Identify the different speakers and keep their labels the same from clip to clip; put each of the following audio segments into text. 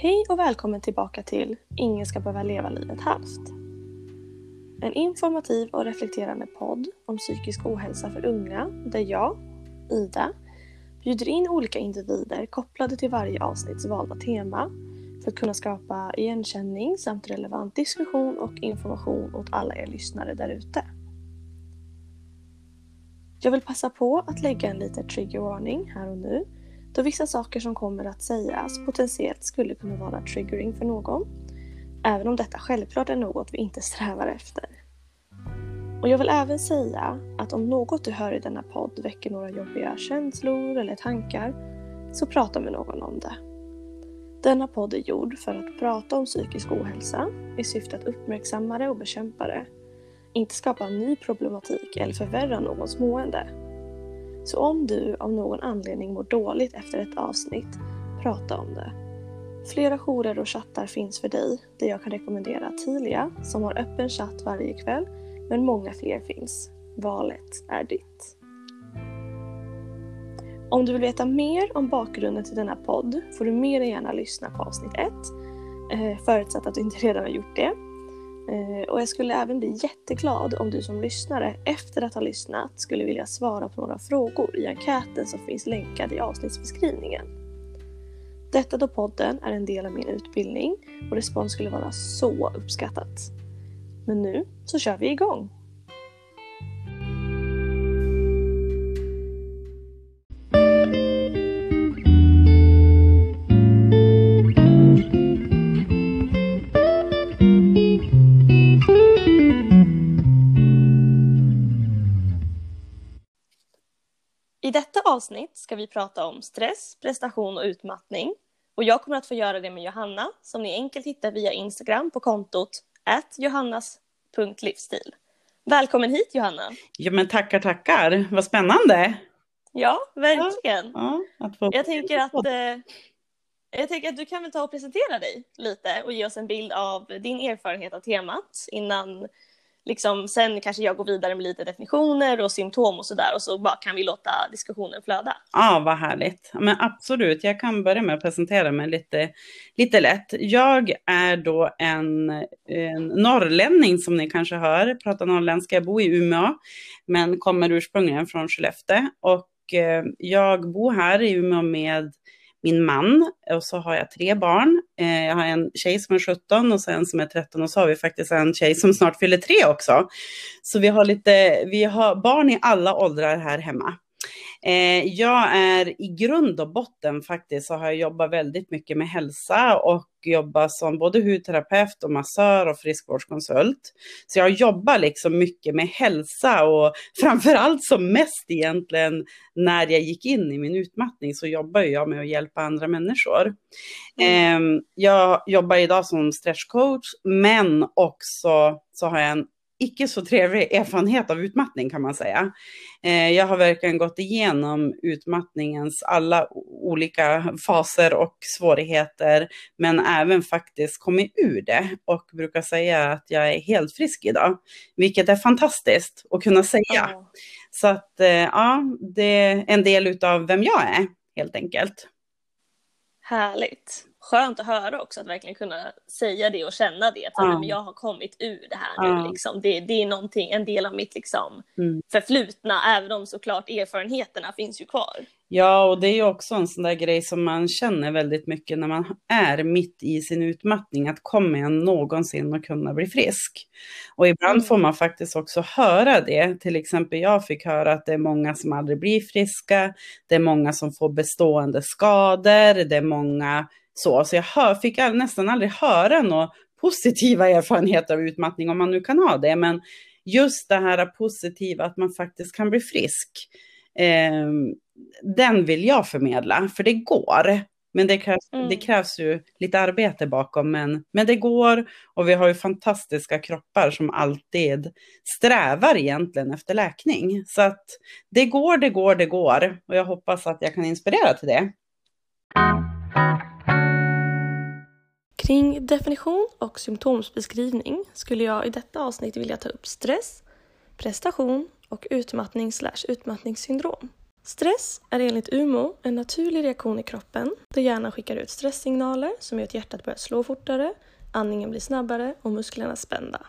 Speaker 1: Hej och välkommen tillbaka till Ingen ska behöva leva livet halvt. En informativ och reflekterande podd om psykisk ohälsa för unga där jag, Ida, bjuder in olika individer kopplade till varje avsnitts valda tema för att kunna skapa igenkänning samt relevant diskussion och information åt alla er lyssnare därute. Jag vill passa på att lägga en liten trigger warning här och nu då vissa saker som kommer att sägas potentiellt skulle kunna vara triggering för någon. Även om detta självklart är något vi inte strävar efter. Och jag vill även säga att om något du hör i denna podd väcker några jobbiga känslor eller tankar så prata med någon om det. Denna podd är gjord för att prata om psykisk ohälsa i syfte att uppmärksamma det och bekämpa det. Inte skapa ny problematik eller förvärra någons mående. Så om du av någon anledning mår dåligt efter ett avsnitt, prata om det. Flera jourer och chattar finns för dig där jag kan rekommendera Tilia som har öppen chatt varje kväll men många fler finns. Valet är ditt. Om du vill veta mer om bakgrunden till denna podd får du mer än gärna lyssna på avsnitt 1 eh, förutsatt att du inte redan har gjort det. Eh, och jag skulle även bli jätteglad om du som lyssnare efter att ha lyssnat skulle vilja svara på några frågor i enkäten som finns länkad i avsnittsbeskrivningen. Detta då podden är en del av min utbildning och respons skulle vara så uppskattat. Men nu så kör vi igång! Avsnitt ska vi prata om stress, prestation och utmattning. Och jag kommer att få göra det med Johanna som ni enkelt hittar via Instagram på kontot johannas.livsstil. Välkommen hit Johanna!
Speaker 2: Ja men tackar tackar, vad spännande!
Speaker 1: Ja, verkligen.
Speaker 2: Ja, att få...
Speaker 1: Jag tänker att eh, jag tänker att du kan väl ta och presentera dig lite och ge oss en bild av din erfarenhet av temat innan liksom, sen kanske jag går vidare med lite definitioner och symptom och sådär och så bara kan vi låta diskussionen flöda.
Speaker 2: Ja, vad härligt. Men absolut, jag kan börja med att presentera mig lite, lite lätt. Jag är då en, en norrlänning som ni kanske hör, pratar norrländska, jag bor i Umeå, men kommer ursprungligen från Skellefteå och eh, jag bor här i Umeå med min man och så har jag tre barn. Eh, jag har en tjej som är 17 och så en som är 13 och så har vi faktiskt en tjej som snart fyller tre också. Så vi har lite, vi har barn i alla åldrar här hemma. Eh, jag är i grund och botten faktiskt så har jag jobbat väldigt mycket med hälsa och jobbat som både hudterapeut och massör och friskvårdskonsult. Så jag jobbar liksom mycket med hälsa och framförallt som mest egentligen när jag gick in i min utmattning så jobbar jag med att hjälpa andra människor. Mm. Jag jobbar idag som stretchcoach men också så har jag en icke så trevlig erfarenhet av utmattning kan man säga. Eh, jag har verkligen gått igenom utmattningens alla olika faser och svårigheter, men även faktiskt kommit ur det och brukar säga att jag är helt frisk idag, vilket är fantastiskt att kunna säga. Så att eh, ja, det är en del av vem jag är helt enkelt.
Speaker 1: Härligt skönt att höra också, att verkligen kunna säga det och känna det. Att ja. jag har kommit ur det här ja. nu. Liksom. Det, det är någonting, en del av mitt liksom, mm. förflutna, även om såklart erfarenheterna finns ju kvar.
Speaker 2: Ja, och det är ju också en sån där grej som man känner väldigt mycket när man är mitt i sin utmattning, att kommer jag någonsin att kunna bli frisk? Och ibland mm. får man faktiskt också höra det. Till exempel jag fick höra att det är många som aldrig blir friska, det är många som får bestående skador, det är många så, så jag hör, fick nästan aldrig höra några positiva erfarenheter av utmattning, om man nu kan ha det. Men just det här positiva, att man faktiskt kan bli frisk, eh, den vill jag förmedla, för det går. Men det krävs, mm. det krävs ju lite arbete bakom, men, men det går. Och vi har ju fantastiska kroppar som alltid strävar egentligen efter läkning. Så att det går, det går, det går. Och jag hoppas att jag kan inspirera till det.
Speaker 1: Kring definition och symptomsbeskrivning skulle jag i detta avsnitt vilja ta upp stress, prestation och utmattning utmattningssyndrom. Stress är enligt UMO en naturlig reaktion i kroppen där hjärnan skickar ut stresssignaler som gör att hjärtat börjar slå fortare, andningen blir snabbare och musklerna spända.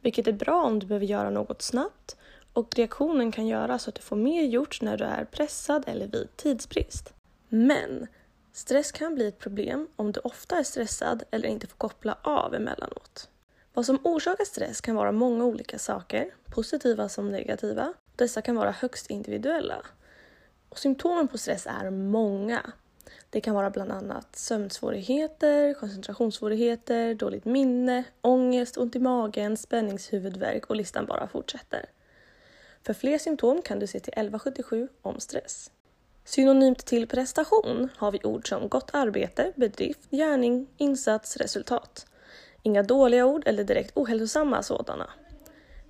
Speaker 1: Vilket är bra om du behöver göra något snabbt och reaktionen kan göra så att du får mer gjort när du är pressad eller vid tidsbrist. Men stress kan bli ett problem om du ofta är stressad eller inte får koppla av emellanåt. Vad som orsakar stress kan vara många olika saker, positiva som negativa. Dessa kan vara högst individuella. Och symptomen på stress är många. Det kan vara bland annat sömnsvårigheter, koncentrationssvårigheter, dåligt minne, ångest, ont i magen, spänningshuvudvärk och listan bara fortsätter. För fler symptom kan du se till 1177 om stress. Synonymt till prestation har vi ord som gott arbete, bedrift, gärning, insats, resultat. Inga dåliga ord eller direkt ohälsosamma sådana.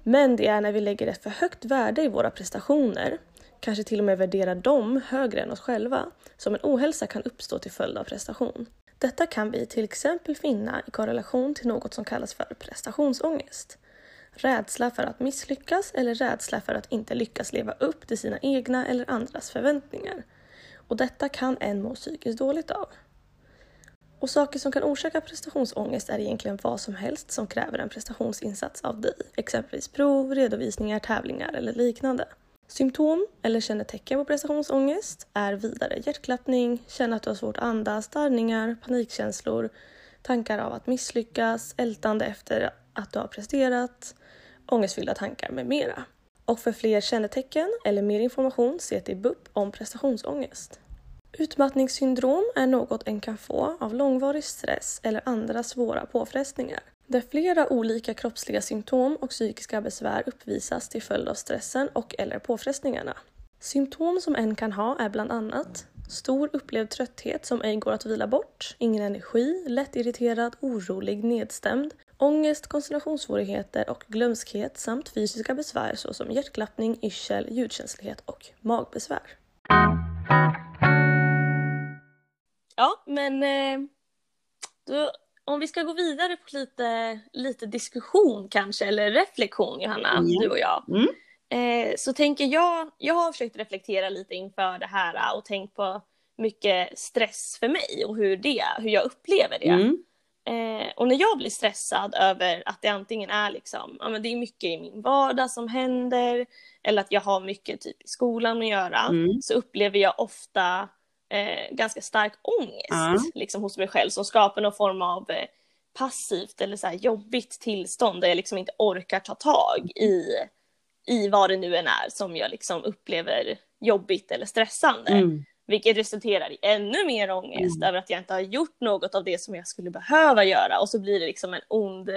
Speaker 1: Men det är när vi lägger ett för högt värde i våra prestationer, kanske till och med värderar dem högre än oss själva, som en ohälsa kan uppstå till följd av prestation. Detta kan vi till exempel finna i korrelation till något som kallas för prestationsångest. Rädsla för att misslyckas eller rädsla för att inte lyckas leva upp till sina egna eller andras förväntningar. Och detta kan en må psykiskt dåligt av. Och saker som kan orsaka prestationsångest är egentligen vad som helst som kräver en prestationsinsats av dig, exempelvis prov, redovisningar, tävlingar eller liknande. Symptom eller kännetecken på prestationsångest är vidare hjärtklappning, känna att du har svårt att andas, darrningar, panikkänslor, tankar av att misslyckas, ältande efter att du har presterat, ångestfyllda tankar med mera. Och för fler kännetecken eller mer information se till BUP om prestationsångest. Utmattningssyndrom är något en kan få av långvarig stress eller andra svåra påfrestningar. Där flera olika kroppsliga symptom och psykiska besvär uppvisas till följd av stressen och eller påfrestningarna. Symptom som en kan ha är bland annat stor upplevd trötthet som ej går att vila bort, ingen energi, lätt irriterad, orolig, nedstämd, ångest, koncentrationssvårigheter och glömskhet samt fysiska besvär såsom hjärtklappning, yrsel, ljudkänslighet och magbesvär. Ja, men eh, då, om vi ska gå vidare på lite, lite diskussion kanske, eller reflektion Johanna, mm. du och jag. Mm. Eh, så tänker jag, jag har försökt reflektera lite inför det här och tänkt på mycket stress för mig och hur, det, hur jag upplever det. Mm. Eh, och när jag blir stressad över att det antingen är liksom, ja men det är mycket i min vardag som händer eller att jag har mycket typ i skolan att göra mm. så upplever jag ofta eh, ganska stark ångest mm. liksom, hos mig själv som skapar någon form av eh, passivt eller så jobbigt tillstånd där jag liksom inte orkar ta tag i, i vad det nu än är som jag liksom upplever jobbigt eller stressande. Mm. Vilket resulterar i ännu mer ångest mm. över att jag inte har gjort något av det som jag skulle behöva göra och så blir det liksom en ond,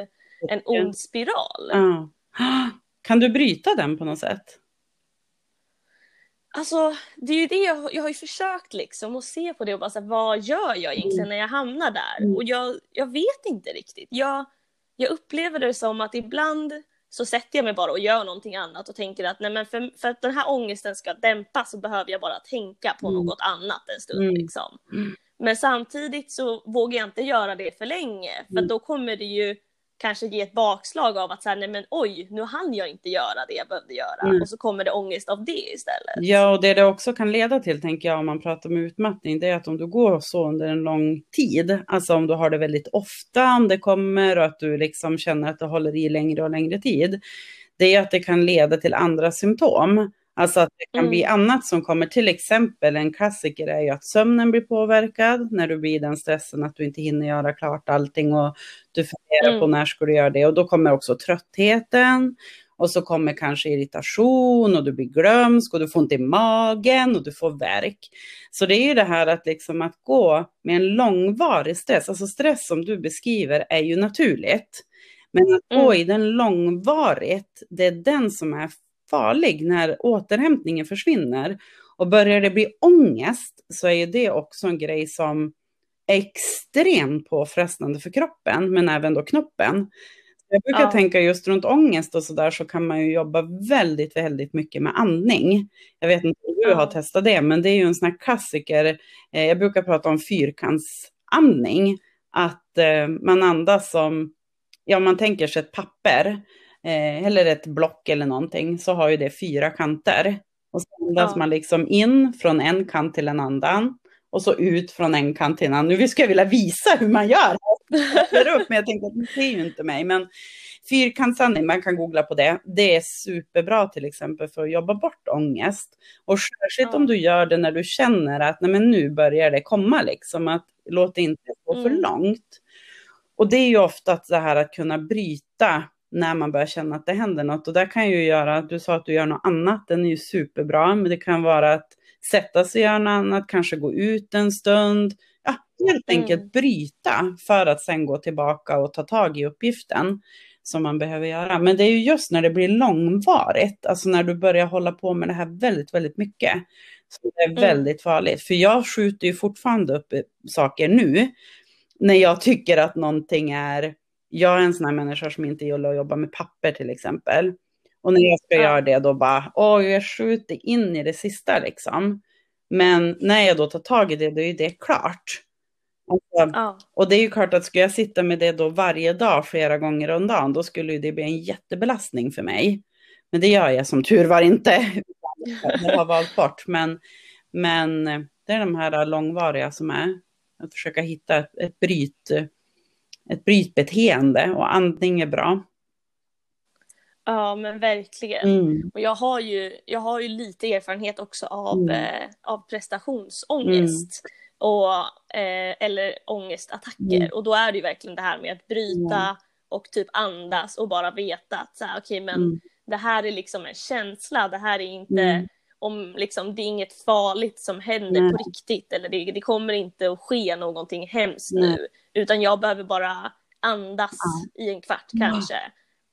Speaker 1: en ond spiral. Mm.
Speaker 2: Kan du bryta den på något sätt?
Speaker 1: Alltså det är ju det jag, jag har ju försökt liksom att se på det och bara så här, vad gör jag egentligen mm. när jag hamnar där? Mm. Och jag, jag vet inte riktigt. Jag, jag upplever det som att ibland så sätter jag mig bara och gör någonting annat och tänker att nej men för, för att den här ångesten ska dämpas så behöver jag bara tänka på mm. något annat en stund. Mm. Liksom. Mm. Men samtidigt så vågar jag inte göra det för länge för mm. då kommer det ju kanske ge ett bakslag av att så nej men oj, nu hann jag inte göra det jag behövde göra. Mm. Och så kommer det ångest av det istället.
Speaker 2: Ja, och det det också kan leda till, tänker jag, om man pratar om utmattning, det är att om du går så under en lång tid, alltså om du har det väldigt ofta, om det kommer och att du liksom känner att det håller i längre och längre tid, det är att det kan leda till andra symptom. Alltså att det kan mm. bli annat som kommer, till exempel en klassiker är ju att sömnen blir påverkad när du blir i den stressen att du inte hinner göra klart allting och du funderar mm. på när ska du göra det och då kommer också tröttheten och så kommer kanske irritation och du blir glömsk och du får ont i magen och du får värk. Så det är ju det här att liksom att gå med en långvarig stress, alltså stress som du beskriver är ju naturligt. Men att gå mm. i den långvarigt, det är den som är farlig när återhämtningen försvinner. Och börjar det bli ångest så är det också en grej som är extremt påfrestande för kroppen, men även då knoppen. Jag brukar ja. tänka just runt ångest och sådär så kan man ju jobba väldigt, väldigt mycket med andning. Jag vet inte om du har testat det, men det är ju en sån här klassiker. Eh, jag brukar prata om fyrkantsandning, att eh, man andas som, ja man tänker sig ett papper eh, eller ett block eller någonting, så har ju det fyra kanter. Och så andas
Speaker 1: Ja.
Speaker 2: man liksom in från en kant till en annan och så ut från en kant till en annan. Nu skulle jag vilja visa hur man gör. Jag upp, men jag tänkte att ni ser ju inte mig. Men fyrkantsandning, man kan googla på det. Det är superbra till exempel för att jobba bort ångest. Och särskilt
Speaker 1: Ja.
Speaker 2: om du gör det när du känner att nej, men nu börjar det komma, liksom, att låt det inte gå för
Speaker 1: Mm.
Speaker 2: långt. Och det är ju ofta det här att kunna bryta när man börjar känna att det händer något. Och där kan ju göra, du sa att du gör något annat, den är ju superbra, men det kan vara att sätta sig och göra något annat, kanske gå ut en stund. Ja, helt
Speaker 1: Mm.
Speaker 2: enkelt bryta för att sen gå tillbaka och ta tag i uppgiften som man behöver göra. Men det är ju just när det blir långvarigt, alltså när du börjar hålla på med det här väldigt, väldigt mycket, så det är
Speaker 1: Mm.
Speaker 2: väldigt farligt. För jag skjuter ju fortfarande upp saker nu, när jag tycker att någonting är, jag är en sån här människa som inte gillar att jobba med papper till exempel. Och när jag ska
Speaker 1: Ja.
Speaker 2: göra det då bara, åh jag skjuter in i det sista liksom. Men när jag då tar tag i det, då är det klart. Alltså,
Speaker 1: Ja.
Speaker 2: och det är ju klart att ska jag sitta med det då varje dag, flera gånger om dagen, då skulle ju det bli en jättebelastning för mig. Men det gör jag som tur var inte. Jag har valt bort. Men, men det är de här långvariga som är att försöka hitta ett, ett, bryt, ett brytbeteende och andning är bra.
Speaker 1: ja, men verkligen.
Speaker 2: Mm.
Speaker 1: Och jag har ju, jag har ju lite erfarenhet också av,
Speaker 2: Mm.
Speaker 1: eh, av prestationsångest. Och, eh, eller ångestattacker.
Speaker 2: Mm.
Speaker 1: Och då är det ju verkligen det här med att bryta
Speaker 2: Mm.
Speaker 1: och typ andas och bara veta att så här, okej men
Speaker 2: Mm.
Speaker 1: det här är liksom en känsla, det här är inte
Speaker 2: Mm.
Speaker 1: om liksom, det är inget farligt som händer
Speaker 2: Nej.
Speaker 1: på riktigt eller det, det kommer inte att ske någonting hemskt
Speaker 2: Nej.
Speaker 1: nu utan jag behöver bara andas i en kvart kanske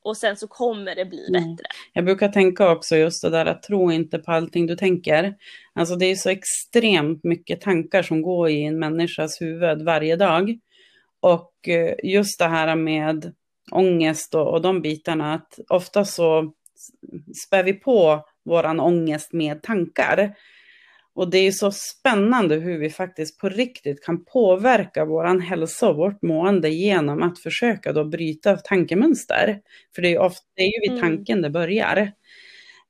Speaker 1: och sen så kommer det bli
Speaker 2: Mm.
Speaker 1: bättre.
Speaker 2: Jag brukar tänka också just det där att tro inte på allting du tänker. Alltså det är så extremt mycket tankar som går i en människas huvud varje dag. Och eh, just det här med ångest och, och de bitarna, att ofta så spär vi på våran ångest med tankar. Och det är så spännande hur vi faktiskt på riktigt kan påverka våran hälsa och vårt mående genom att försöka då bryta tankemönster. För det är ju, ofta, det är ju vid
Speaker 1: Mm.
Speaker 2: tanken det börjar.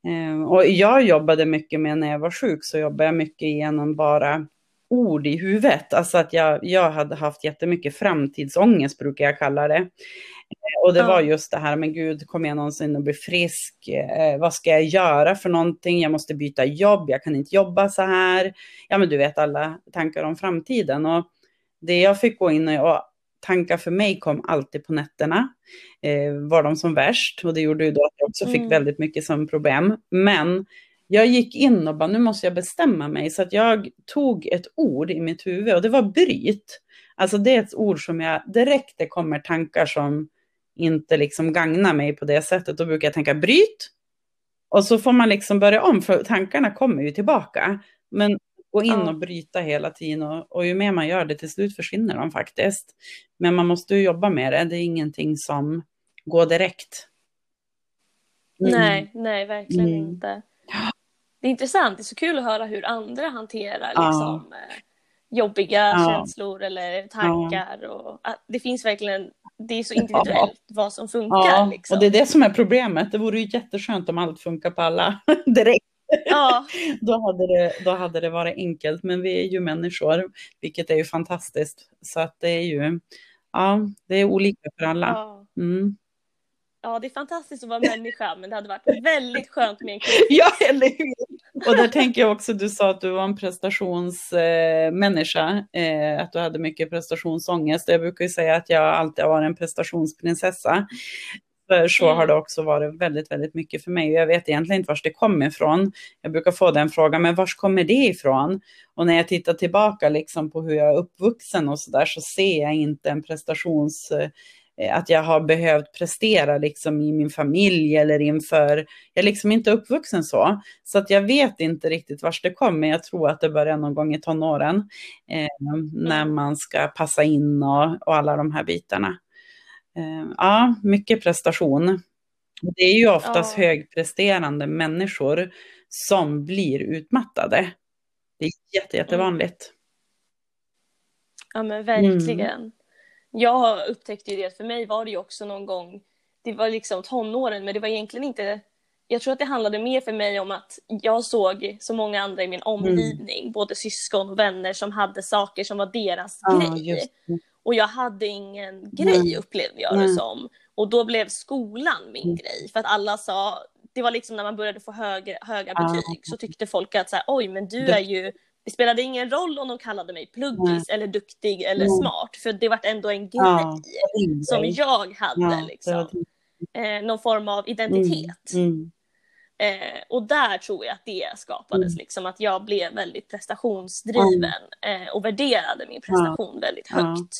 Speaker 2: Eh, och jag jobbade mycket med när jag var sjuk så jobbade jag mycket genom bara ord i huvudet. Alltså att jag, jag hade haft jättemycket framtidsångest brukar jag kalla det. Eh, Och det var just det här, men gud, kommer jag någonsin att bli frisk? Eh, vad ska jag göra för någonting? Jag måste byta jobb, jag kan inte jobba så här. Ja, men du vet alla tankar om framtiden. Och det jag fick gå in och tankar för mig kom alltid på nätterna. Eh, var de som värst och det gjorde ju då att jag också fick
Speaker 1: Mm.
Speaker 2: väldigt mycket som problem. Men jag gick in och bara, nu måste jag bestämma mig. Så att jag tog ett ord i mitt huvud och det var bryt. Alltså det är ett ord som jag direkt det kommer tankar som inte liksom gagnar mig på det sättet. Då brukar jag tänka bryt. Och så får man liksom börja om, för tankarna kommer ju tillbaka. Men gå in och bryta hela tiden och, och ju mer man gör det, till slut försvinner de faktiskt. Men man måste ju jobba med det, det är ingenting som går direkt. Mm.
Speaker 1: Nej, nej, verkligen
Speaker 2: Mm.
Speaker 1: inte. Det är intressant, det är så kul att höra hur andra hanterar
Speaker 2: Ja.
Speaker 1: liksom, eh, jobbiga
Speaker 2: Ja.
Speaker 1: känslor eller tankar. Och, att det finns verkligen, det är så individuellt vad som funkar.
Speaker 2: Ja,
Speaker 1: liksom.
Speaker 2: och det är det som är problemet. Det vore ju jätteskönt om allt funkar på alla direkt.
Speaker 1: ja,
Speaker 2: Då hade, det, då hade det varit enkelt, men vi är ju människor, vilket är ju fantastiskt. Så att det är ju, ja, det är olika för alla.
Speaker 1: ja.
Speaker 2: Mm.
Speaker 1: Ja, det är fantastiskt att vara människa men det hade varit väldigt skönt med en kille.
Speaker 2: Ja, eller hur? Och där tänker jag också, du sa att du var en prestationsmänniska, eh, att du hade mycket prestationsångest. Jag brukar ju säga att jag alltid har varit en prestationsprinsessa. För så
Speaker 1: Mm.
Speaker 2: har det också varit väldigt, väldigt mycket för mig. Jag vet egentligen inte var det kommer ifrån. Jag brukar få den frågan, men var kommer det ifrån? Och när jag tittar tillbaka liksom på hur jag är uppvuxen och så där så ser jag inte en prestations eh, att jag har behövt prestera liksom i min familj eller inför, jag är liksom inte uppvuxen så. Så att jag vet inte riktigt vars det kom, men jag tror att det börjar någon gång i tonåren. Eh, när
Speaker 1: Mm.
Speaker 2: man ska passa in och, och alla de här bitarna. Eh, ja, mycket prestation. Det är ju oftast
Speaker 1: Ja.
Speaker 2: högpresterande människor som blir utmattade. Det är jätte, jättevanligt.
Speaker 1: Ja men verkligen. Jag upptäckte ju det, för mig var det ju också någon gång, det var liksom tonåren men det var egentligen inte jag tror att det handlade mer för mig om att jag såg så många andra i min
Speaker 2: Mm.
Speaker 1: omgivning, både syskon och vänner som hade saker som var deras
Speaker 2: Ja,
Speaker 1: grej. Och jag hade ingen grej
Speaker 2: Nej.
Speaker 1: upplevde jag det som. Och då blev skolan min
Speaker 2: Mm.
Speaker 1: grej. För att alla sa, det var liksom när man började få högre, höga betyg så tyckte folk att så här, oj men Du- är ju, det spelade ingen roll om de kallade mig pluggis eller duktig eller
Speaker 2: Nej.
Speaker 1: smart. För det var ändå en grej
Speaker 2: Ja,
Speaker 1: som jag hade
Speaker 2: Ja,
Speaker 1: liksom. Eh, någon form av identitet.
Speaker 2: Mm, mm.
Speaker 1: Eh, och där tror jag att det skapades,
Speaker 2: Mm.
Speaker 1: liksom, att jag blev väldigt prestationsdriven eh, och värderade min prestation väldigt högt.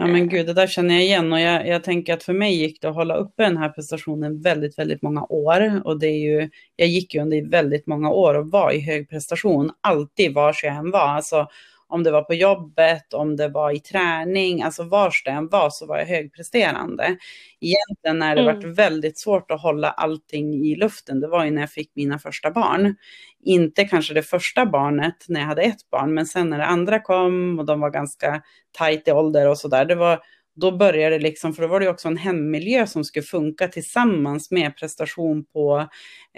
Speaker 2: Ja men gud, det där känner jag igen och jag, jag tänker att för mig gick det att hålla uppe den här prestationen väldigt, väldigt många år. Och det är ju, jag gick ju under väldigt många år och var i hög prestation, alltid vars jag än var. Alltså om det var på jobbet, om det var i träning, alltså vars det än var så var jag högpresterande. Egentligen när det
Speaker 1: Mm.
Speaker 2: varit väldigt svårt att hålla allting i luften, det var ju när jag fick mina första barn. Inte kanske det första barnet när jag hade ett barn, men sen när det andra kom och de var ganska tajt i ålder och sådär, det var då började det liksom, för då var det också en hemmiljö som skulle funka tillsammans med prestation på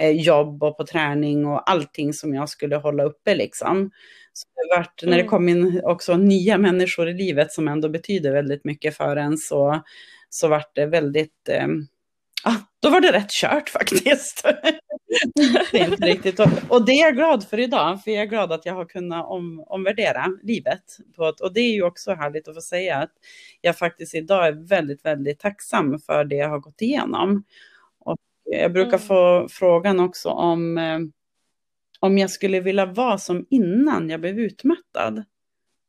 Speaker 2: eh, jobb och på träning och allting som jag skulle hålla uppe liksom. Så det vart, när det
Speaker 1: Mm.
Speaker 2: kom in också nya människor i livet som ändå betyder väldigt mycket för en så, så vart det väldigt, eh, ah, då var det rätt kört faktiskt. det är inte riktigt. Och, det är jag glad för idag, för jag är glad att jag har kunnat om, omvärdera livet. På ett, och det är ju också härligt att få säga att jag faktiskt idag är väldigt, väldigt tacksam för det jag har gått igenom. Och jag brukar
Speaker 1: Mm.
Speaker 2: få frågan också om, eh, om jag skulle vilja vara som innan jag blev utmattad.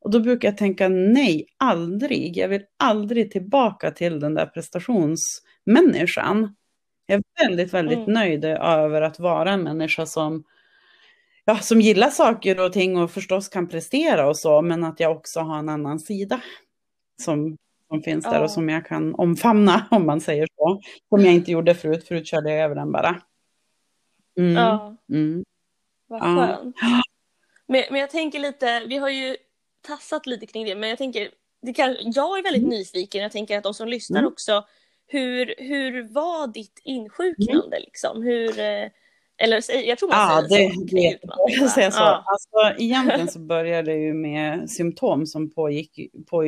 Speaker 2: Och då brukar jag tänka nej, aldrig. Jag vill aldrig tillbaka till den där prestationsmänniskan. Jag är väldigt, väldigt
Speaker 1: Mm.
Speaker 2: nöjd över att vara en människa som, ja, som gillar saker och ting och förstås kan prestera och så, men att jag också har en annan sida som, som finns där
Speaker 1: Ja.
Speaker 2: och som jag kan omfamna, om man säger så. Som jag inte gjorde förut, förut körde jag över den bara. Mm.
Speaker 1: Ja,
Speaker 2: Mm.
Speaker 1: vad
Speaker 2: Ja.
Speaker 1: skönt. Men, men jag tänker lite, vi har ju tassat lite kring det, men jag tänker, det kan, jag är väldigt nyfiken, jag tänker att de som lyssnar
Speaker 2: Mm.
Speaker 1: också, hur, hur var ditt insjuknande liksom? Hur, eh, eller jag tror man
Speaker 2: Ja,
Speaker 1: säger
Speaker 2: det,
Speaker 1: så
Speaker 2: det,
Speaker 1: va?
Speaker 2: säger så.
Speaker 1: Ja.
Speaker 2: Alltså, egentligen så började det ju med symptom som pågick, på,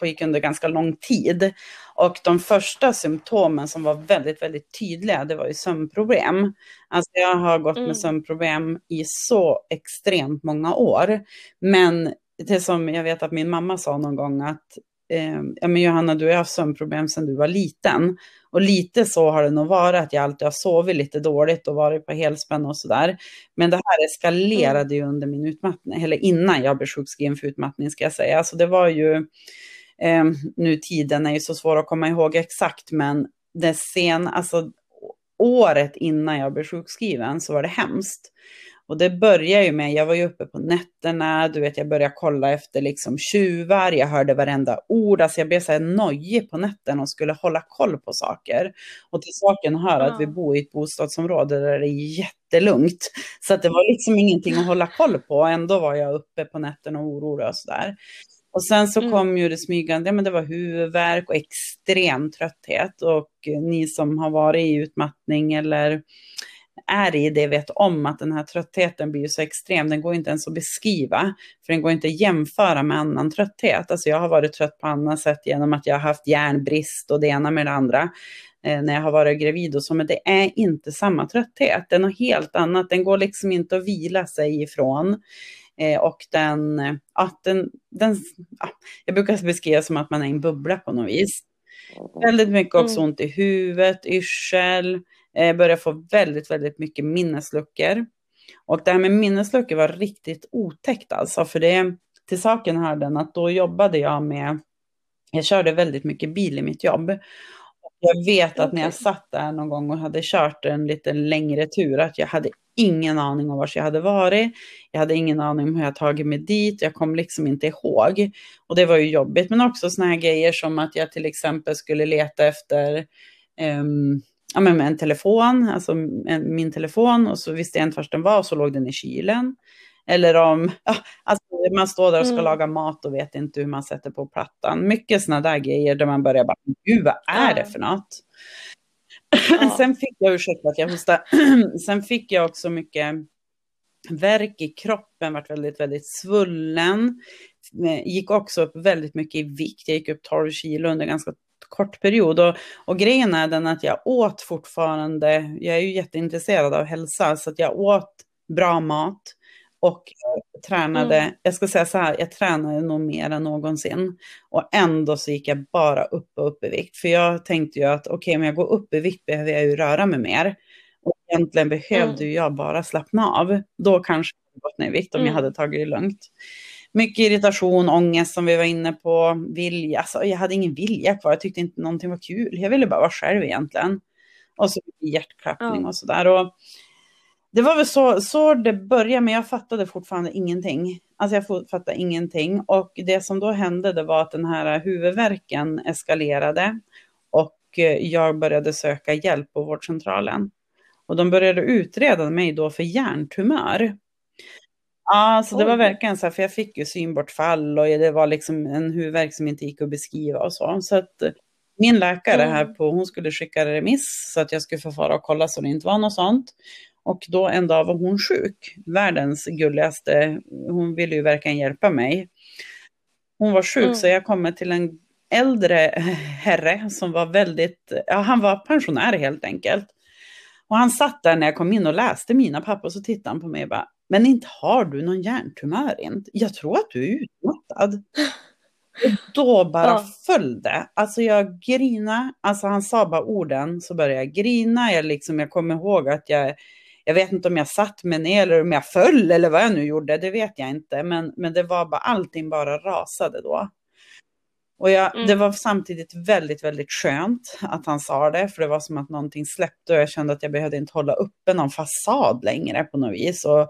Speaker 2: pågick under ganska lång tid. Och de första symptomen som var väldigt, väldigt tydliga, det var ju sömnproblem. Alltså jag har gått
Speaker 1: Mm.
Speaker 2: med sömnproblem i så extremt många år. Men det som jag vet att min mamma sa någon gång att eh, ja men Johanna, du har haft sömnproblem sedan du var liten. Och lite så har det nog varit, att jag alltid har sovit lite dåligt och varit på helspänn och sådär. Men det här eskalerade ju under min utmattning, eller innan jag blev sjukskriven för utmattning ska jag säga. Alltså det var ju, eh, nu tiden är ju så svår att komma ihåg exakt, men det sen, alltså året innan jag blev sjukskriven så var det hemskt. Och det började ju med, jag var ju uppe på nätterna, du vet jag började kolla efter liksom tjuvar, jag hörde varenda ord, alltså jag blev så här nojig på nätterna och skulle hålla koll på saker. Och till saken hör att vi bor i ett bostadsområde där det är jättelugnt. Så att det var liksom ingenting att hålla koll på, ändå var jag uppe på nätterna och orolig och sådär. Och sen så
Speaker 1: Mm.
Speaker 2: kom ju det smygande, ja, men det var huvudvärk och extrem trötthet. Och ni som har varit i utmattning eller är i det vet om att den här tröttheten blir så extrem, den går inte ens att beskriva, för den går inte att jämföra med annan trötthet. Alltså jag har varit trött på annat sätt genom att jag har haft järnbrist och det ena med det andra eh, när jag har varit gravid och så, men det är inte samma trötthet, det är något helt annat, den går liksom inte att vila sig ifrån. Eh, och den, ja, den, den ja, jag brukar beskriva som att man är i en bubbla på något vis. Väldigt mycket också
Speaker 1: Mm.
Speaker 2: ont i huvudet, yrsel, eh, börjar få väldigt, väldigt mycket minnesluckor. Och det här med minnesluckor var riktigt otäckt alltså, för det till saken hör den att då jobbade jag med, jag körde väldigt mycket bil i mitt jobb. Och Jag vet att när jag satt där någon gång och hade kört en lite längre tur, att jag hade ingen aning om var jag hade varit. Jag hade ingen aning om hur jag tagit mig dit. Jag kom liksom inte ihåg. Och det var ju jobbigt. Men också såna här grejer som att jag till exempel skulle leta efter ehm, ja, men med en telefon, alltså en, min telefon och så visste jag inte var den var och så låg den i kylen. Eller om ja, alltså man står där och ska
Speaker 1: Mm.
Speaker 2: laga mat och vet inte hur man sätter på plattan. Mycket sådana där grejer där man börjar bara, gud vad är det för något? Ja. Sen fick jag, ursäkta att jag hostar, sen fick jag också mycket verk i kroppen, vart väldigt, väldigt svullen. Gick också upp väldigt mycket i vikt, jag gick upp 12 kilo under ganska kort period. Och, och grejen är den att jag åt fortfarande, jag är ju jätteintresserad av hälsa, så att jag åt bra mat och tränade, mm. jag ska säga så här, jag tränade nog mer än någonsin. Och ändå så gick jag bara upp och upp i vikt. För jag tänkte ju att okej, okay, om jag går upp i vikt behöver jag ju röra mig mer. Och egentligen behövde mm. jag bara slappna av. Då kanske jag gått ner i vikt om mm. jag hade tagit det lugnt. Mycket irritation, ångest som vi var inne på, vilja. Alltså, jag hade ingen vilja kvar, jag tyckte inte någonting var kul. Jag ville bara vara själv egentligen. Och så hjärtklappning mm. och sådär. Det var väl så, så det började, men jag fattade fortfarande ingenting. Alltså jag fattade ingenting. Och det som då hände det var att den här huvudvärken eskalerade. Och eh, jag började söka hjälp på vårdcentralen. Och de började utreda mig då för hjärntumör. Ja, så det var verkligen så här, för jag fick ju synbortfall och det var liksom en huvudvärk som inte gick att beskriva och så. Så att eh, min läkare här på, hon skulle skicka remiss så att jag skulle få fara och kolla så det inte var något sånt. Och då en dag var hon sjuk, världens gulligaste, hon ville ju verkligen hjälpa mig. Hon var sjuk mm. så jag kommer till en äldre herre som var väldigt, ja han var pensionär helt enkelt. Och han satt där när jag kom in och läste mina papper och så tittade han på mig och bara, men inte har du någon hjärntumör inte? Jag tror att du är utmattad. Och då bara ja. föll det. Alltså jag grina, alltså han sa bara orden så började jag grina. Jag, liksom, jag kommer ihåg att jag, jag vet inte om jag satt mig ner eller om jag föll eller vad jag nu gjorde, det vet jag inte. Men, men det var bara, allting bara rasade då. Och jag, mm. det var samtidigt väldigt, väldigt skönt att han sa det, för det var som att någonting släppte och jag kände att jag behövde inte hålla uppe någon fasad längre på något vis och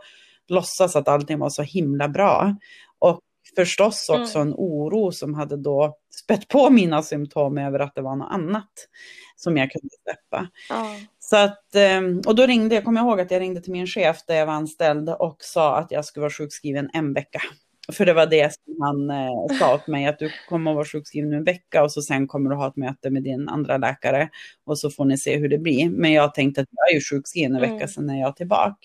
Speaker 2: låtsas att allting var så himla bra. Och förstås också mm. en oro som hade då spett på mina symptom över att det var något annat som jag kunde släppa. Mm. Så att, ehm, och då ringde jag, kommer ihåg att jag ringde till min chef där jag var anställd och sa att jag skulle vara sjukskriven en vecka. För det var det som han eh, sa åt mig, att du kommer att vara sjukskriven en vecka och så sen kommer du ha ett möte med din andra läkare och så får ni se hur det blir. Men jag tänkte att jag är ju sjukskriven en vecka, mm. sen är jag tillbaka.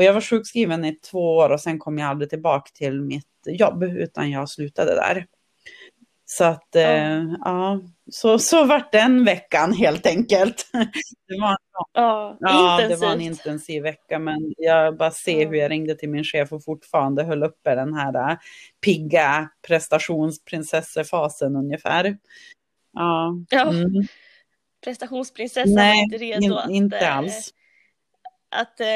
Speaker 2: Och jag var sjukskriven i två år och sen kom jag aldrig tillbaka till mitt jobb utan jag slutade där. Så att, eh, ja, så, så vart den veckan helt enkelt. Det var,
Speaker 1: ja,
Speaker 2: ja det var en intensiv vecka, men jag bara ser hur jag ringde till min chef och fortfarande höll uppe den här äh, pigga prestationsprinsessefasen ungefär. Ja.
Speaker 1: ja. Mm. Prestationsprinsessan var inte redo in,
Speaker 2: att, inte äh, alls
Speaker 1: att eh,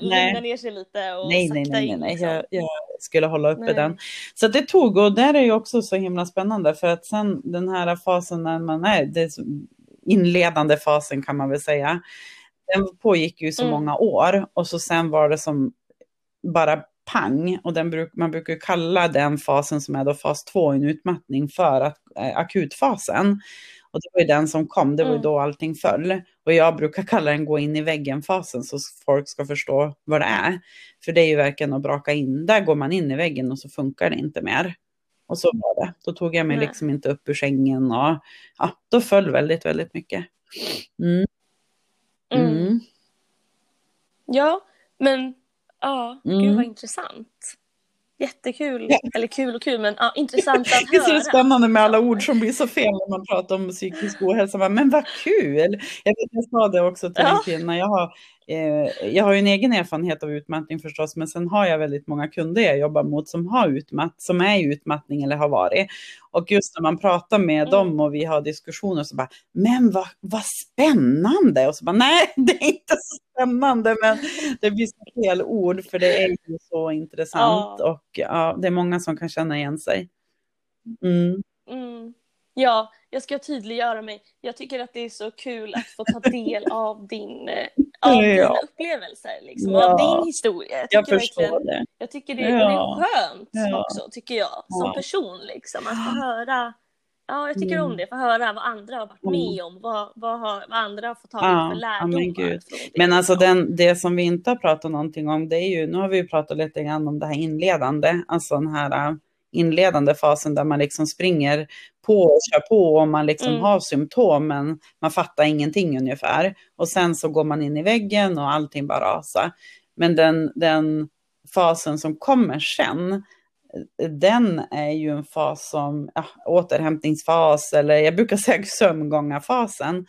Speaker 1: lugna ner sig lite och
Speaker 2: nej, sakta nej, nej, in. Nej, liksom. jag, jag, skulle hålla uppe nej. den. Så det tog, och där är ju också så himla spännande för att sen den här fasen när man är, det inledande fasen kan man väl säga, den pågick ju så mm. många år och så sen var det som bara pang och den bruk, man brukar kalla den fasen som är då fas 2 en utmattning för att, eh, akutfasen. Och det var ju den som kom, det var ju mm. då allting föll. Och jag brukar kalla den gå in i väggen-fasen så folk ska förstå vad det är. För det är ju verkligen att braka in, där går man in i väggen och så funkar det inte mer. Och så var det. Då tog jag mig Nej. liksom inte upp ur sängen och ja, då föll väldigt, väldigt mycket. Mm.
Speaker 1: Mm. mm. Ja, men ja, gud vad mm. intressant. Jättekul, ja. eller kul och kul men ja, intressant att höra.
Speaker 2: Det är så spännande med alla ord som blir så fel när man pratar om psykisk ohälsa. Men vad kul! Jag, vet, jag sa det också till ja. en kvinna, jag har, eh, jag har ju en egen erfarenhet av utmattning förstås, men sen har jag väldigt många kunder jag jobbar mot som har utmatt, som är i utmattning eller har varit. Och just när man pratar med mm. dem och vi har diskussioner så bara, men vad, vad spännande! Och så bara, nej, det är inte så spännande, men det blir så fel ord för det är ju så intressant ja. och ja, det är många som kan känna igen sig. Mm.
Speaker 1: Mm. Ja, jag ska tydliggöra mig. Jag tycker att det är så kul att få ta del av din eh, av ja. dina upplevelser, liksom, ja. av din historia.
Speaker 2: Jag, jag förstår det.
Speaker 1: Jag tycker det, ja. det är skönt ja. också, tycker jag, som person. Liksom, att få höra Ja, jag tycker mm. om det. Få höra vad andra har varit med om. Vad, vad, har, vad andra har fått ta ja, för lärdomar.
Speaker 2: Men, men alltså den, det som vi inte har pratat någonting om, det är ju, nu har vi ju pratat lite grann om det här inledande, alltså den här inledande fasen där man liksom springer på och kör på och man liksom
Speaker 1: Mm.
Speaker 2: har symptom men man fattar ingenting ungefär. Och sen så går man in i väggen och allting bara rasar. Men den, den fasen som kommer sen, den är ju en fas som ja, återhämtningsfas eller jag brukar säga sömngångarfasen.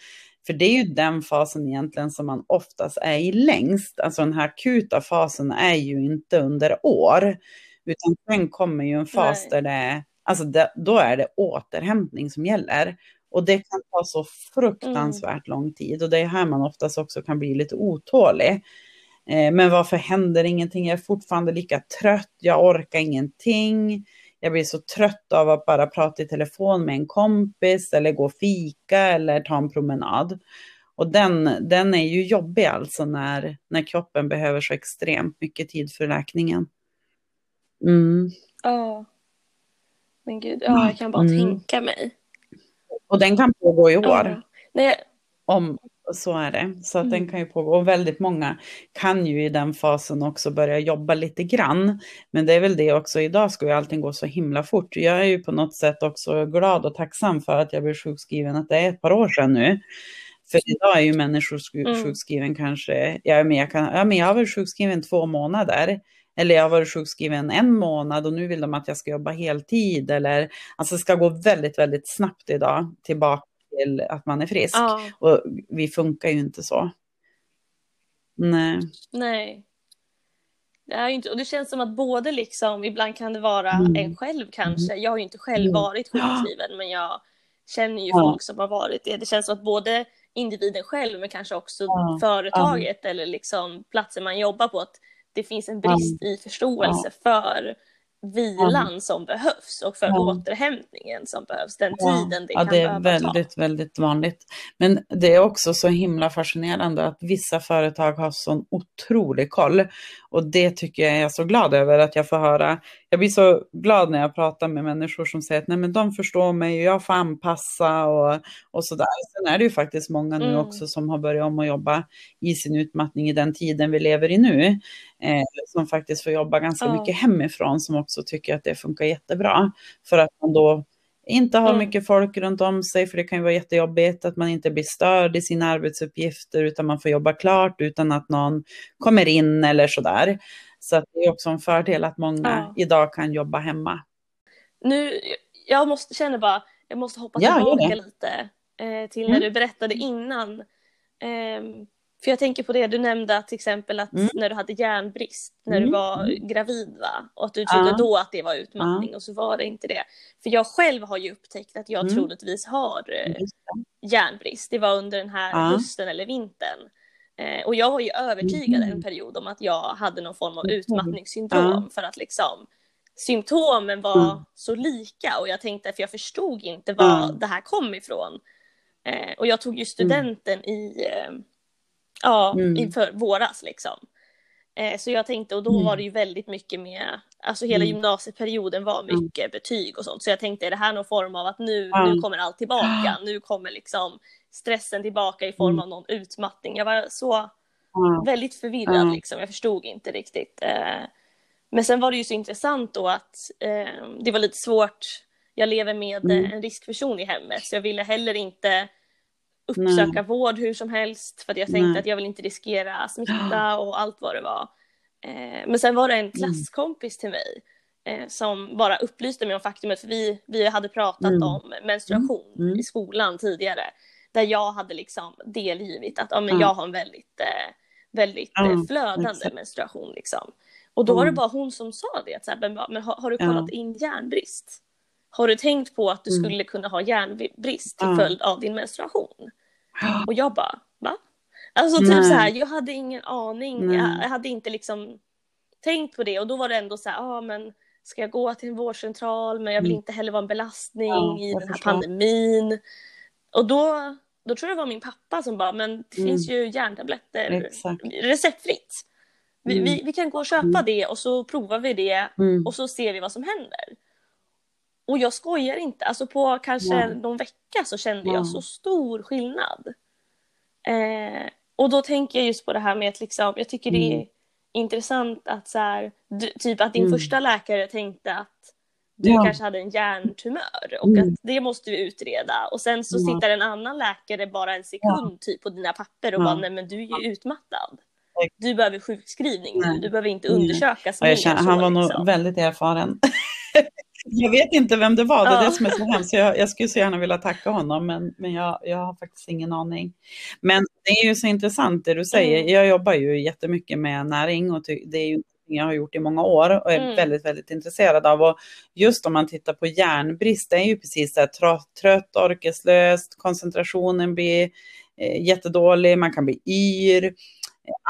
Speaker 2: För det är ju den fasen egentligen som man oftast är i längst. Alltså den här akuta fasen är ju inte under år. Utan sen kommer ju en fas
Speaker 1: Nej.
Speaker 2: där det alltså det, då är det återhämtning som gäller. Och det kan ta så fruktansvärt lång tid. Och det är här man oftast också kan bli lite otålig. Eh, Men varför händer ingenting? Jag är fortfarande lika trött. Jag orkar ingenting. Jag blir så trött av att bara prata i telefon med en kompis eller gå och fika eller ta en promenad. Och den, den är ju jobbig alltså när, när kroppen behöver så extremt mycket tid för läkningen. Mm.
Speaker 1: Ja. Men gud, ja, jag kan bara
Speaker 2: Mm.
Speaker 1: tänka mig.
Speaker 2: Och den kan pågå i år.
Speaker 1: Ja. Nej,
Speaker 2: Om, så är det. Så att den
Speaker 1: Mm.
Speaker 2: kan ju pågå. Och väldigt många kan ju i den fasen också börja jobba lite grann. Men det är väl det också, idag ska ju allting gå så himla fort. Jag är ju på något sätt också glad och tacksam för att jag blev sjukskriven, att det är ett par år sedan nu. För idag är ju människor sk-
Speaker 1: Mm.
Speaker 2: sjukskriven kanske, ja men, jag kan, ja men jag har varit sjukskriven två månader. Eller jag har varit sjukskriven en månad och nu vill de att jag ska jobba heltid. Eller, alltså det ska gå väldigt, väldigt snabbt idag tillbaka till att man är frisk.
Speaker 1: ja,
Speaker 2: Och vi funkar ju inte så. Nej.
Speaker 1: nej. Det är inte, och det känns som att både liksom, ibland kan det vara
Speaker 2: Mm.
Speaker 1: en själv kanske. Jag har ju inte själv
Speaker 2: Mm.
Speaker 1: varit sjukskriven, men jag känner ju
Speaker 2: Ja.
Speaker 1: folk som har varit det. Det känns som att både individen själv, men kanske också
Speaker 2: Ja.
Speaker 1: företaget eller liksom platsen man jobbar på, att det finns en brist i förståelse för vilan som behövs och för
Speaker 2: Ja.
Speaker 1: återhämtningen som behövs, den tiden det
Speaker 2: ja,
Speaker 1: kan
Speaker 2: det är
Speaker 1: behöva ta.
Speaker 2: väldigt, väldigt vanligt. Men det är också så himla fascinerande att vissa företag har sån otrolig koll. Och det tycker jag är så glad över att jag får höra. Jag blir så glad när jag pratar med människor som säger att Nej, men de förstår mig och jag får anpassa och, och sådär. Sen är det ju faktiskt många nu
Speaker 1: Mm.
Speaker 2: också som har börjat om att jobba i sin utmattning i den tiden vi lever i nu. Eh, som faktiskt får jobba ganska
Speaker 1: Ja.
Speaker 2: mycket hemifrån som också tycker att det funkar jättebra. För att man då inte har
Speaker 1: Mm.
Speaker 2: mycket folk runt om sig, för det kan ju vara jättejobbigt att man inte blir störd i sina arbetsuppgifter, utan man får jobba klart utan att någon kommer in eller sådär. Så att det är också en fördel att många
Speaker 1: Ja.
Speaker 2: idag kan jobba hemma.
Speaker 1: Nu, jag måste, känner bara, jag måste hoppa
Speaker 2: Ja,
Speaker 1: tillbaka
Speaker 2: det.
Speaker 1: lite eh, till
Speaker 2: Mm.
Speaker 1: när du berättade innan. Ehm, för jag tänker på det du nämnde att till exempel att
Speaker 2: Mm.
Speaker 1: när du hade järnbrist när
Speaker 2: Mm.
Speaker 1: du var gravid va? Och att du trodde
Speaker 2: Ja.
Speaker 1: då att det var utmattning och så var det inte det. För jag själv har ju upptäckt att jag
Speaker 2: Mm.
Speaker 1: troligtvis har eh, järnbrist. Det var under den här
Speaker 2: Ja.
Speaker 1: hösten eller vintern. Eh, och jag var ju övertygad en period om att jag hade någon form av
Speaker 2: Mhm.
Speaker 1: utmattningssyndrom för att liksom symptomen var
Speaker 2: Mm.
Speaker 1: så lika och jag tänkte, för jag förstod inte var
Speaker 2: Mm.
Speaker 1: det här kom ifrån. Eh, och jag tog ju studenten i, eh, ja,
Speaker 2: Mm.
Speaker 1: inför våras liksom. Eh, så jag tänkte, och då
Speaker 2: Mm.
Speaker 1: var det ju väldigt mycket med, alltså hela
Speaker 2: Mm.
Speaker 1: gymnasieperioden var mycket betyg och sånt. Så jag tänkte, är det här någon form av att nu, nu kommer allt tillbaka, nu kommer liksom stressen tillbaka i form
Speaker 2: Mm.
Speaker 1: av någon utmattning. Jag var så väldigt förvirrad liksom, jag förstod inte riktigt. Eh, men sen var det ju så intressant då att eh, det var lite svårt, jag lever med
Speaker 2: Mm.
Speaker 1: en riskperson i hemmet så jag ville heller inte uppsöka vård hur som helst för att jag tänkte
Speaker 2: Nej.
Speaker 1: att jag vill inte riskera smitta och allt vad det var. Eh, men sen var det
Speaker 2: Mm.
Speaker 1: en klasskompis till mig eh, som bara upplyste mig om faktumet för vi, vi hade pratat
Speaker 2: Mm.
Speaker 1: om menstruation
Speaker 2: Mm.
Speaker 1: i skolan tidigare där jag hade liksom delgivit att ja, men
Speaker 2: Ja.
Speaker 1: jag har en väldigt, eh, väldigt eh, flödande
Speaker 2: exakt.
Speaker 1: menstruation liksom. Och då var det
Speaker 2: Mm.
Speaker 1: bara hon som sa det, att så här, men, men har, har du kollat in järnbrist? Har du tänkt på att du
Speaker 2: Mm.
Speaker 1: skulle kunna ha järnbrist till följd av din menstruation? Och jag bara, va? Alltså typ
Speaker 2: Nej.
Speaker 1: så här, jag hade ingen aning,
Speaker 2: Nej.
Speaker 1: jag, hade inte liksom tänkt på det och då var det ändå så här, ja ah, men ska jag gå till en vårdcentral men jag vill
Speaker 2: Mm.
Speaker 1: inte heller vara en belastning
Speaker 2: Ja,
Speaker 1: i den här
Speaker 2: förstår.
Speaker 1: pandemin. Och då, då tror jag det var min pappa som bara, men det
Speaker 2: Mm.
Speaker 1: finns ju järntabletter
Speaker 2: Exakt.
Speaker 1: receptfritt. Vi,
Speaker 2: Mm.
Speaker 1: vi, vi kan gå och köpa
Speaker 2: Mm.
Speaker 1: det och så provar vi det
Speaker 2: Mm.
Speaker 1: och så ser vi vad som händer. Och jag skojar inte, alltså på kanske
Speaker 2: Ja.
Speaker 1: någon vecka så kände
Speaker 2: Ja.
Speaker 1: jag så stor skillnad. Eh, och då tänker jag just på det här med att liksom, jag tycker det är
Speaker 2: Mm.
Speaker 1: intressant att så här, du, typ att din
Speaker 2: Mm.
Speaker 1: första läkare tänkte att du ja. kanske hade en hjärntumör och mm. att det måste vi utreda. Och sen så ja. sitter en annan läkare bara en sekund ja. typ på dina papper och bara nej men du är ju utmattad. Du behöver sjukskrivning nu, du behöver inte undersökas
Speaker 2: mer. Han var liksom. nog väldigt erfaren. jag vet inte vem det var, det är det som är så hemskt. Jag, jag skulle så gärna vilja tacka honom, men, men jag, jag har faktiskt ingen aning. Men det är ju så intressant det du säger. Mm. Jag jobbar ju jättemycket med näring och det är ju jag har gjort i många år och är mm. väldigt, väldigt intresserad av. Och just om man tittar på järnbrist, det är ju precis det här trött, orkeslöst, koncentrationen blir eh, jättedålig, man kan bli yr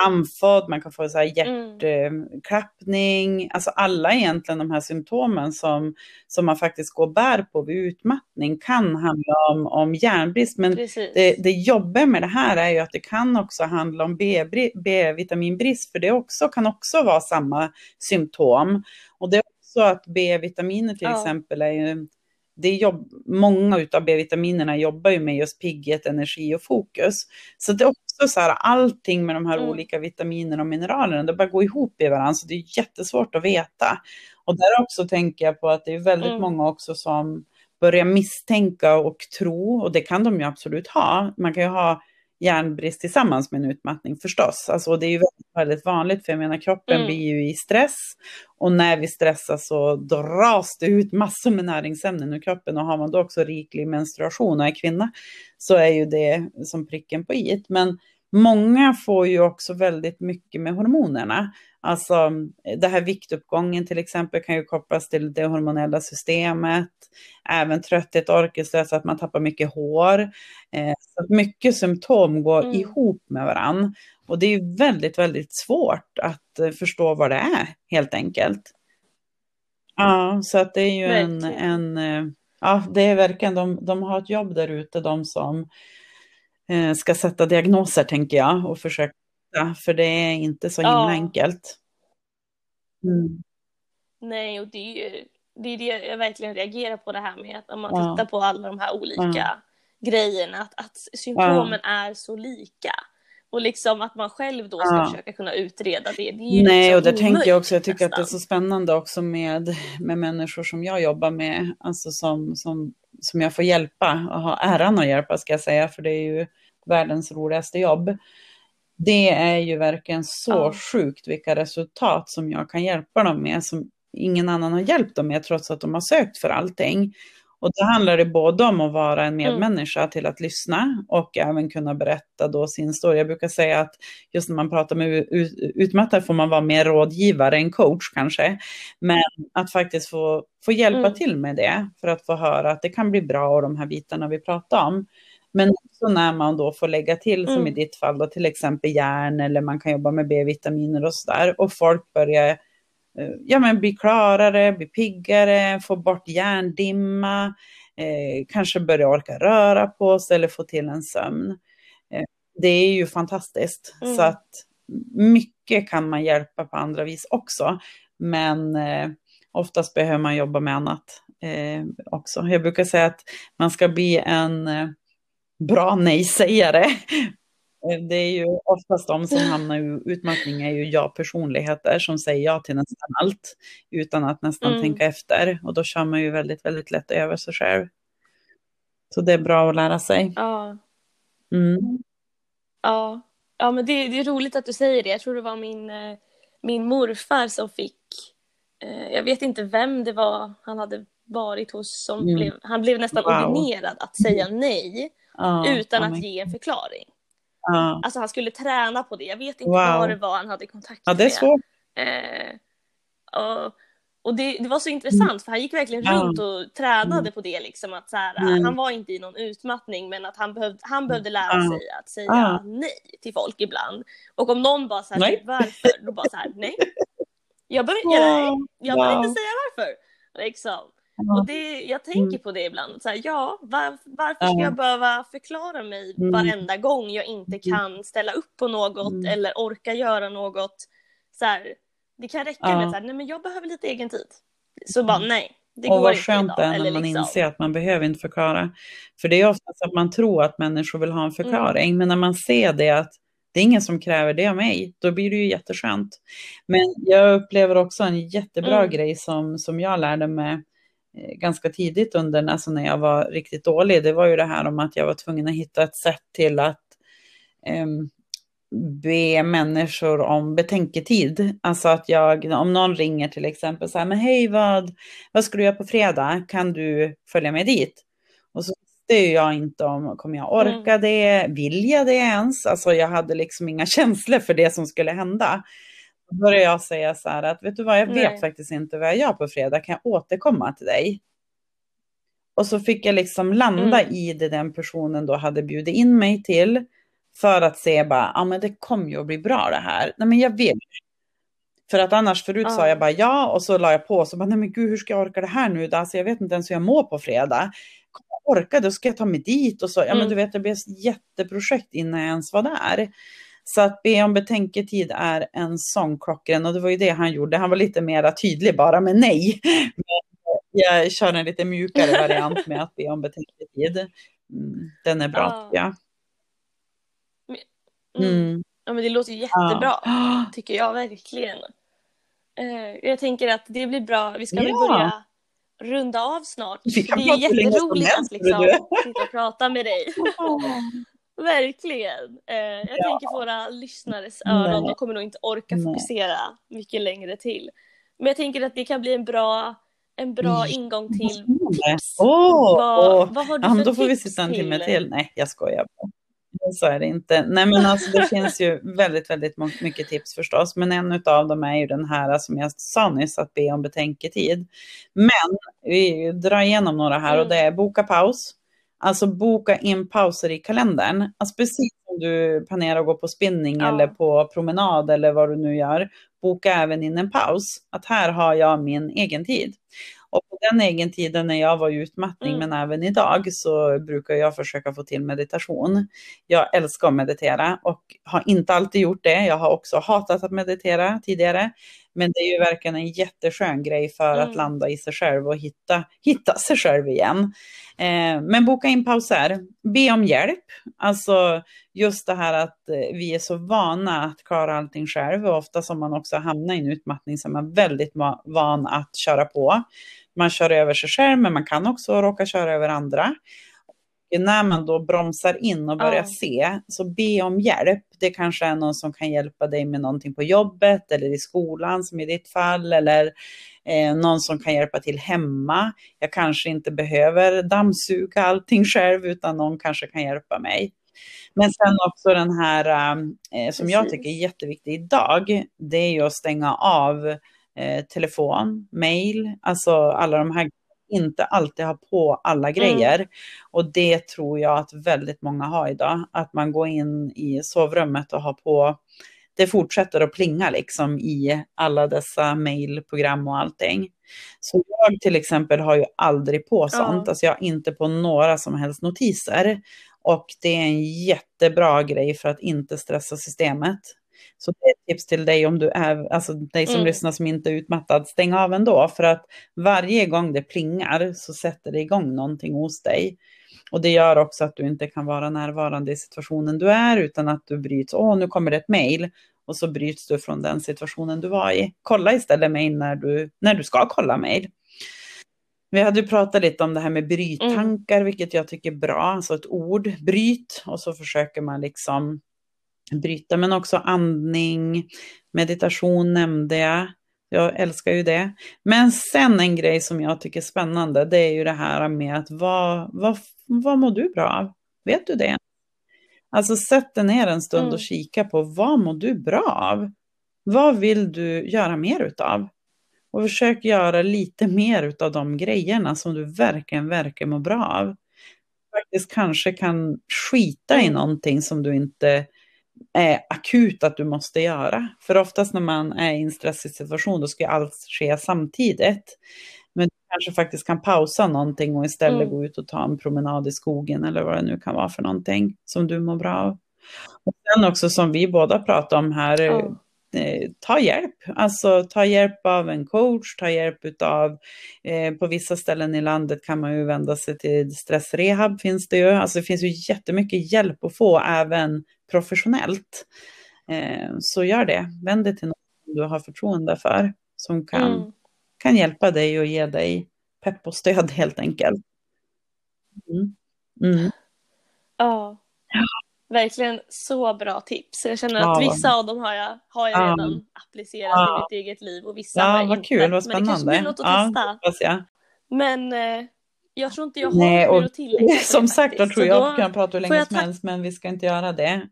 Speaker 2: andfådd, man kan få så här hjärtklappning, mm. alltså alla egentligen de här symptomen som, som man faktiskt går och bär på vid utmattning kan handla om, om järnbrist. Men det, det jobbiga med det här är ju att det kan också handla om B-vitaminbrist, för det också, kan också vara samma symptom. Och det är också att B-vitaminer till ja. exempel är ju det jobb, många av B-vitaminerna jobbar ju med just pigghet, energi och fokus. Så det är också så här, allting med de här mm. olika vitaminerna och mineralerna, det bara går ihop i varandra, så det är jättesvårt att veta. Och där också tänker jag på att det är väldigt mm. många också som börjar misstänka och tro, och det kan de ju absolut ha. Man kan ju ha järnbrist tillsammans med en utmattning förstås. Alltså, det är ju väldigt, väldigt vanligt, för jag menar kroppen mm. blir ju i stress och när vi stressar så dras det ut massor med näringsämnen ur kroppen och har man då också riklig menstruation och är kvinna så är ju det som pricken på i. Men många får ju också väldigt mycket med hormonerna. Alltså det här viktuppgången till exempel kan ju kopplas till det hormonella systemet. Även trötthet, orkeslös, att man tappar mycket hår. Eh, så mycket symptom går mm. ihop med varandra. Och det är väldigt, väldigt svårt att eh, förstå vad det är helt enkelt. Ja, så att det är ju en, en, eh, ja det är verkligen, de, de har ett jobb där ute, de som eh, ska sätta diagnoser tänker jag och försöka för det är inte så himla ja. enkelt.
Speaker 1: Mm. Nej, och det är ju det, är det jag verkligen reagerar på det här med att om man ja. tittar på alla de här olika ja. grejerna, att, att symptomen är så lika. Och liksom att man själv då ska försöka kunna utreda det. det
Speaker 2: Nej, liksom och det tänker jag också, jag tycker nästan. att det är så spännande också med, med människor som jag jobbar med, alltså som, som, som jag får hjälpa och ha äran att hjälpa ska jag säga, för det är ju världens roligaste jobb det är ju verkligen så ja. sjukt vilka resultat som jag kan hjälpa dem med som ingen annan har hjälpt dem med trots att de har sökt för allting. Och då handlar det både om att vara en mm. medmänniska mm. till att lyssna och även kunna berätta då sin story. Jag brukar säga att just när man pratar med utmattade får man vara mer rådgivare än coach kanske. Men att faktiskt få, få hjälpa mm. till med det för att få höra att det kan bli bra och de här bitarna vi pratar om. Men också när man då får lägga till, som mm. i ditt fall, då, till exempel järn eller man kan jobba med B-vitaminer och sådär. Och folk börjar ja, men bli klarare, bli piggare, få bort hjärndimma, eh, kanske börja orka röra på sig eller få till en sömn. Eh, det är ju fantastiskt. Mm. Så att mycket kan man hjälpa på andra vis också. Men eh, oftast behöver man jobba med annat eh, också. Jag brukar säga att man ska bli en eh, bra nej-sägare. Det är ju oftast de som hamnar i utmattning är ju jag-personligheter som säger ja till nästan allt utan att nästan mm. tänka efter. Och då kör man ju väldigt, väldigt lätt över sig själv. Så det är bra att lära sig.
Speaker 1: Ja.
Speaker 2: Mm.
Speaker 1: Ja. ja, men det, det, är roligt att du säger det. Jag tror det var min, eh, min morfar som fick, eh, jag vet inte vem det var han hade varit hos, som mm. blev, han blev nästan wow. ordinerad att säga nej utan att ge en förklaring.
Speaker 2: Ja.
Speaker 1: Alltså han skulle träna på det. Jag vet inte wow. vad det var han hade kontakt
Speaker 2: med. Ja, det är svårt.
Speaker 1: Eh, och, och det, det, var så intressant mm. för han gick verkligen ja. runt och tränade mm. på det. Liksom, att så här, mm. Han var inte i någon utmattning men att han behövde, han behövde lära sig att säga nej till folk ibland. Och om någon bara så här, nej. varför? Då bara så här, nej. Jag behöver, nej, jag behöver inte säga varför. Liksom. Och det, jag tänker mm. på det ibland. Så här, ja, var, varför ska jag behöva förklara mig mm. varenda gång jag inte mm. kan ställa upp på något eller orka göra något. Så här, det kan räcka med att nej men jag behöver lite egen tid. Så bara nej, det och går inte
Speaker 2: idag. Och vad skönt det är när man liksom. inser att man behöver inte förklara. För det är ofta så att man tror att människor vill ha en förklaring, mm. men när man ser det att det är ingen som kräver det av mig, då blir det ju jätteskönt. Men jag upplever också en jättebra mm. grej som, som jag lärde mig ganska tidigt under, alltså när jag var riktigt dålig, det var ju det här om att jag var tvungen att hitta ett sätt till att eh, be människor om betänketid. Alltså att jag, om någon ringer till exempel så här, men hej vad, vad ska du göra på fredag? Kan du följa med dit? Och så visste jag inte om, kommer jag orka mm. det? Vill jag det ens? Alltså jag hade liksom inga känslor för det som skulle hända. Då började jag säga så här att, vet du vad, jag vet Nej. faktiskt inte vad jag gör på fredag, kan jag återkomma till dig? Och så fick jag liksom landa mm. i det den personen då hade bjudit in mig till. För att se bara, ja men det kommer ju att bli bra det här. Nej men jag vill. För att annars förut ja. sa jag bara ja och så la jag på och så bara, nej men gud hur ska jag orka det här nu då? Alltså jag vet inte ens hur jag mår på fredag. Kommer jag orka, då ska jag ta mig dit och så. Ja mm. men du vet det blev ett jätteprojekt innan jag ens var där. Så att be om betänketid är en sån klockren och det var ju det han gjorde. Han var lite mer tydlig bara med nej. Men jag kör en lite mjukare variant med att be om betänketid. Mm, den är bra ja.
Speaker 1: Mm. mm. Ja men det låter jättebra, ja. tycker jag verkligen. Uh, jag tänker att det blir bra, vi ska ja. väl börja runda av snart. det är jätteroligt att liksom sitta och prata med dig. Verkligen. Eh, jag ja. tänker på våra lyssnares öron, de kommer nog inte orka fokusera Nej. mycket längre till. Men jag tänker att det kan bli en bra, en bra mm. ingång till tips.
Speaker 2: Oh, vad, vad har du för ja, Då får vi sitta en timme till. Nej, jag skojar. Så är det inte. Nej, men alltså det finns ju väldigt, väldigt mycket tips förstås. Men en av dem är ju den här som jag sa nyss, att be om betänketid. Men vi drar igenom några här och det är boka paus Alltså boka in pauser i kalendern. Alltså precis som du planerar att gå på spinning ja. eller på promenad eller vad du nu gör. Boka även in en paus. Att här har jag min egen tid. Och på den egen tiden när jag var i utmattning, mm. men även idag, så brukar jag försöka få till meditation. Jag älskar att meditera och har inte alltid gjort det. Jag har också hatat att meditera tidigare. Men det är ju verkligen en jätteskön grej för mm. att landa i sig själv och hitta, hitta sig själv igen. Eh, men boka in pauser, be om hjälp. Alltså just det här att eh, vi är så vana att klara allting själv och ofta som man också hamnar i en utmattning så är man väldigt van att köra på. Man kör över sig själv men man kan också råka köra över andra när man då bromsar in och börjar ja. se, så be om hjälp. Det kanske är någon som kan hjälpa dig med någonting på jobbet eller i skolan som i ditt fall eller eh, någon som kan hjälpa till hemma. Jag kanske inte behöver dammsuga allting själv utan någon kanske kan hjälpa mig. Men sen också den här eh, som jag tycker är jätteviktig idag, det är ju att stänga av eh, telefon, mail, alltså alla de här inte alltid har på alla mm. grejer. Mm. Och det tror jag att väldigt många har idag. Att man går in i sovrummet och har på, det fortsätter att plinga liksom i alla dessa mejlprogram och allting. Så jag till exempel har ju aldrig på sånt, ja. alltså jag har inte på några som helst notiser. Och det är en jättebra grej för att inte stressa systemet. Så det är ett tips till dig om du är, alltså dig som mm. lyssnar som inte är utmattad, stäng av ändå. För att varje gång det plingar så sätter det igång någonting hos dig. Och det gör också att du inte kan vara närvarande i situationen du är, utan att du bryts, åh nu kommer det ett mejl. Och så bryts du från den situationen du var i. Kolla istället mejl när du, när du ska kolla mejl. Vi hade ju pratat lite om det här med bryttankar, mm. vilket jag tycker är bra, alltså ett ord, bryt, och så försöker man liksom bryta, men också andning, meditation nämnde jag. Jag älskar ju det. Men sen en grej som jag tycker är spännande, det är ju det här med att vad, vad, vad mår du bra av? Vet du det? Alltså sätt dig ner en stund mm. och kika på vad mår du bra av? Vad vill du göra mer utav? Och försök göra lite mer utav de grejerna som du verkligen, verkligen mår bra av. Faktiskt kanske kan skita i mm. någonting som du inte är akut att du måste göra. För oftast när man är i en stressig situation då ska allt ske samtidigt. Men du kanske faktiskt kan pausa någonting och istället mm. gå ut och ta en promenad i skogen eller vad det nu kan vara för någonting som du mår bra av. Och sen också som vi båda pratar om här, mm. Eh, ta hjälp. Alltså ta hjälp av en coach, ta hjälp av, eh, på vissa ställen i landet kan man ju vända sig till stressrehab finns det ju. Alltså det finns ju jättemycket hjälp att få även professionellt. Eh, så gör det, vänd dig till någon du har förtroende för som kan, mm. kan hjälpa dig och ge dig pepp och stöd helt enkelt. Mm. Mm.
Speaker 1: Ja. Verkligen så bra tips. Jag känner
Speaker 2: Ja.
Speaker 1: att vissa av dem har jag, har jag
Speaker 2: Ja.
Speaker 1: redan applicerat
Speaker 2: Ja.
Speaker 1: i mitt eget liv och vissa har
Speaker 2: Ja,
Speaker 1: jag
Speaker 2: vad
Speaker 1: inte.
Speaker 2: kul, vad
Speaker 1: Men det kanske
Speaker 2: spännande.
Speaker 1: blir något att
Speaker 2: Ja,
Speaker 1: testa.
Speaker 2: jag.
Speaker 1: Men eh, jag tror inte jag har
Speaker 2: Nej,
Speaker 1: mer
Speaker 2: och
Speaker 1: att tillägga.
Speaker 2: som sagt, jag tror jag kan prata hur länge
Speaker 1: jag
Speaker 2: som helst, men vi ska inte göra det.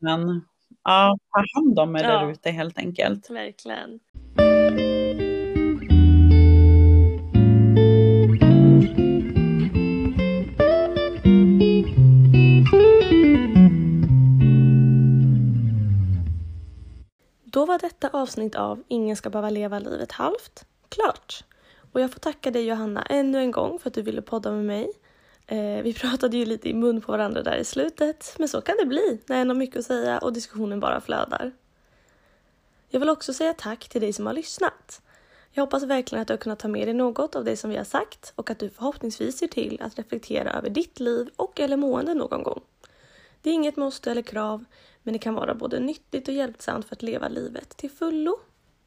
Speaker 2: Men ja, ta hand om er
Speaker 1: Ja.
Speaker 2: där ute helt enkelt.
Speaker 1: Verkligen. Då var detta avsnitt av Ingen ska behöva leva livet halvt klart. Och jag får tacka dig Johanna ännu en gång för att du ville podda med mig. Eh, vi pratade ju lite i mun på varandra där i slutet, men så kan det bli när en har mycket att säga och diskussionen bara flödar. Jag vill också säga tack till dig som har lyssnat. Jag hoppas verkligen att du har kunnat ta med dig något av det som vi har sagt och att du förhoppningsvis ser till att reflektera över ditt liv och eller mående någon gång. Det är inget måste eller krav, men det kan vara både nyttigt och hjälpsamt för att leva livet till fullo.